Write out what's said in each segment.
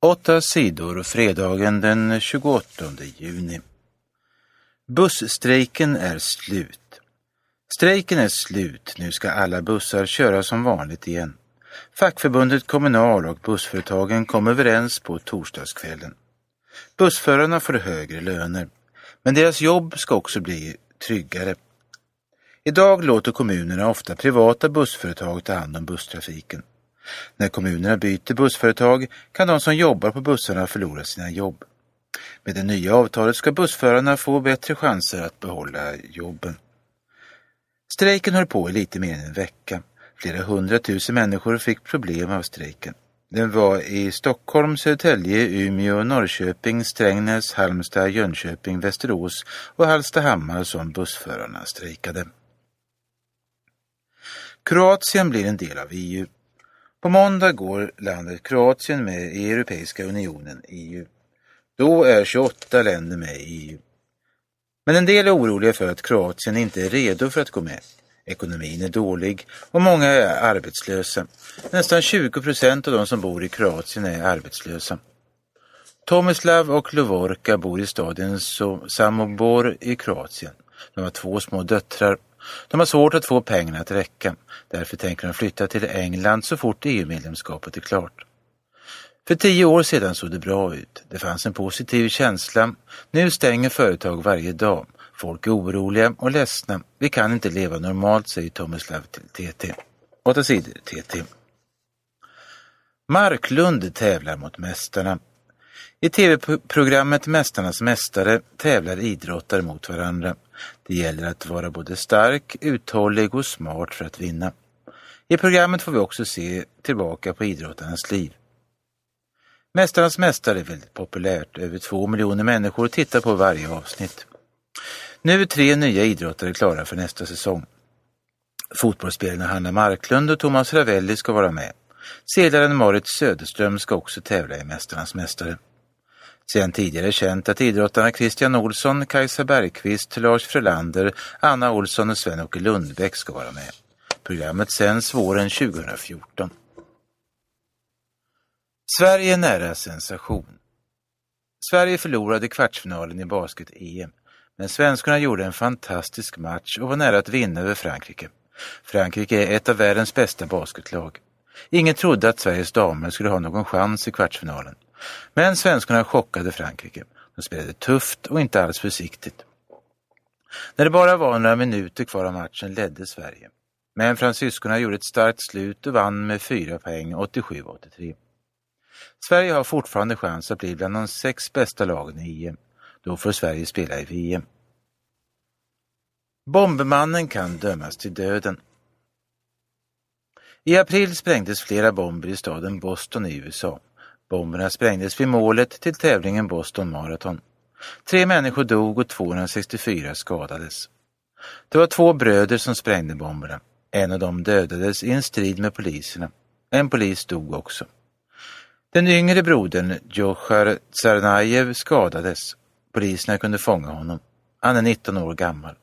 Åtta sidor fredagen den 28 juni. Busstrejken är slut. Strejken är slut, nu ska alla bussar köra som vanligt igen. Fackförbundet Kommunal och bussföretagen kom överens på torsdagskvällen. Bussförarna får högre löner, men deras jobb ska också bli tryggare. Idag låter kommunerna ofta privata bussföretag ta hand om busstrafiken. När kommunerna byter bussföretag kan de som jobbar på bussarna förlora sina jobb. Med det nya avtalet ska bussförarna få bättre chanser att behålla jobben. Strejken höll på i lite mer än en vecka. Flera hundratusen människor fick problem av strejken. Den var i Stockholm, Södertälje, Umeå, Norrköping, Strängnäs, Halmstad, Jönköping, Västerås och Hallstahammar som bussförarna strejkade. Kroatien blir en del av EU. På måndag går landet Kroatien med i Europeiska unionen, EU. Då är 28 länder med i EU. Men en del är oroliga för att Kroatien inte är redo för att gå med. Ekonomin är dålig och många är arbetslösa. Nästan 20 procent av de som bor i Kroatien är arbetslösa. Tomislav och Lovorka bor i staden Samobor i Kroatien. De har två små döttrar. De har svårt att få pengarna att räcka. Därför tänker de flytta till England så fort EU-medlemskapet är klart. För tio år sedan såg det bra ut. Det fanns en positiv känsla. Nu stänger företag varje dag. Folk är oroliga och ledsna. Vi kan inte leva normalt, säger Tomislav till TT. Åtta sidor TT. Marklund tävlar mot Mästarna. I tv-programmet Mästarnas mästare tävlar idrottare mot varandra. Det gäller att vara både stark, uthållig och smart för att vinna. I programmet får vi också se tillbaka på idrottarnas liv. Mästarnas mästare är väldigt populärt. Över två miljoner människor tittar på varje avsnitt. Nu är tre nya idrottare klara för nästa säsong. Fotbollsspelarna Hanna Marklund och Thomas Ravelli ska vara med. Seglaren Marit Söderström ska också tävla i Mästarnas mästare. Sedan tidigare är känt att idrottarna Christian Olsson, Kajsa Bergqvist, Lars Frölander, Anna Olsson och Sven-Åke Lundbäck ska vara med. Programmet sänds våren 2014. Sverige nära sensation. Sverige förlorade kvartsfinalen i basket-EM, men svenskarna gjorde en fantastisk match och var nära att vinna över Frankrike. Frankrike är ett av världens bästa basketlag. Ingen trodde att Sveriges damer skulle ha någon chans i kvartsfinalen. Men svenskarna chockade Frankrike. De spelade tufft och inte alls försiktigt. När det bara var några minuter kvar av matchen ledde Sverige. Men fransyskorna gjorde ett starkt slut och vann med fyra poäng 87-83. Sverige har fortfarande chans att bli bland de sex bästa lagen i EM. Då får Sverige spela i VM. Bombmannen kan dömas till döden. I april sprängdes flera bomber i staden Boston i USA. Bomberna sprängdes vid målet till tävlingen Boston Marathon. Tre människor dog och 264 skadades. Det var två bröder som sprängde bomberna. En av dem dödades i en strid med poliserna. En polis dog också. Den yngre brodern, Djokhar Tsarnajev, skadades. Poliserna kunde fånga honom. Han är 19 år gammal.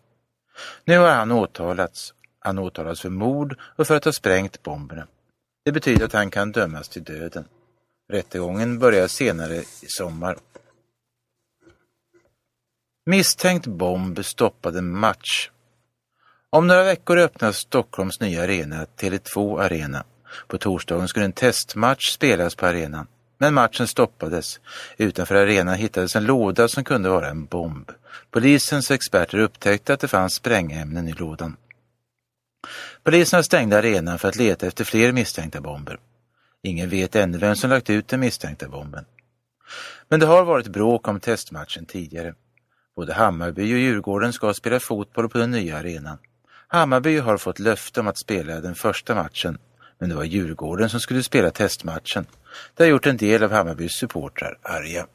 Nu har han åtalats. Han åtalas för mord och för att ha sprängt bomberna. Det betyder att han kan dömas till döden. Rättegången börjar senare i sommar. Misstänkt bomb stoppade match. Om några veckor öppnas Stockholms nya arena, Tele2 Arena. På torsdagen skulle en testmatch spelas på arenan. Men matchen stoppades. Utanför arenan hittades en låda som kunde vara en bomb. Polisens experter upptäckte att det fanns sprängämnen i lådan. Poliserna stängde arenan för att leta efter fler misstänkta bomber. Ingen vet ännu vem som lagt ut den misstänkta bomben. Men det har varit bråk om testmatchen tidigare. Både Hammarby och Djurgården ska spela fotboll på den nya arenan. Hammarby har fått löfte om att spela den första matchen, men det var Djurgården som skulle spela testmatchen. Det har gjort en del av Hammarbys supportrar arga.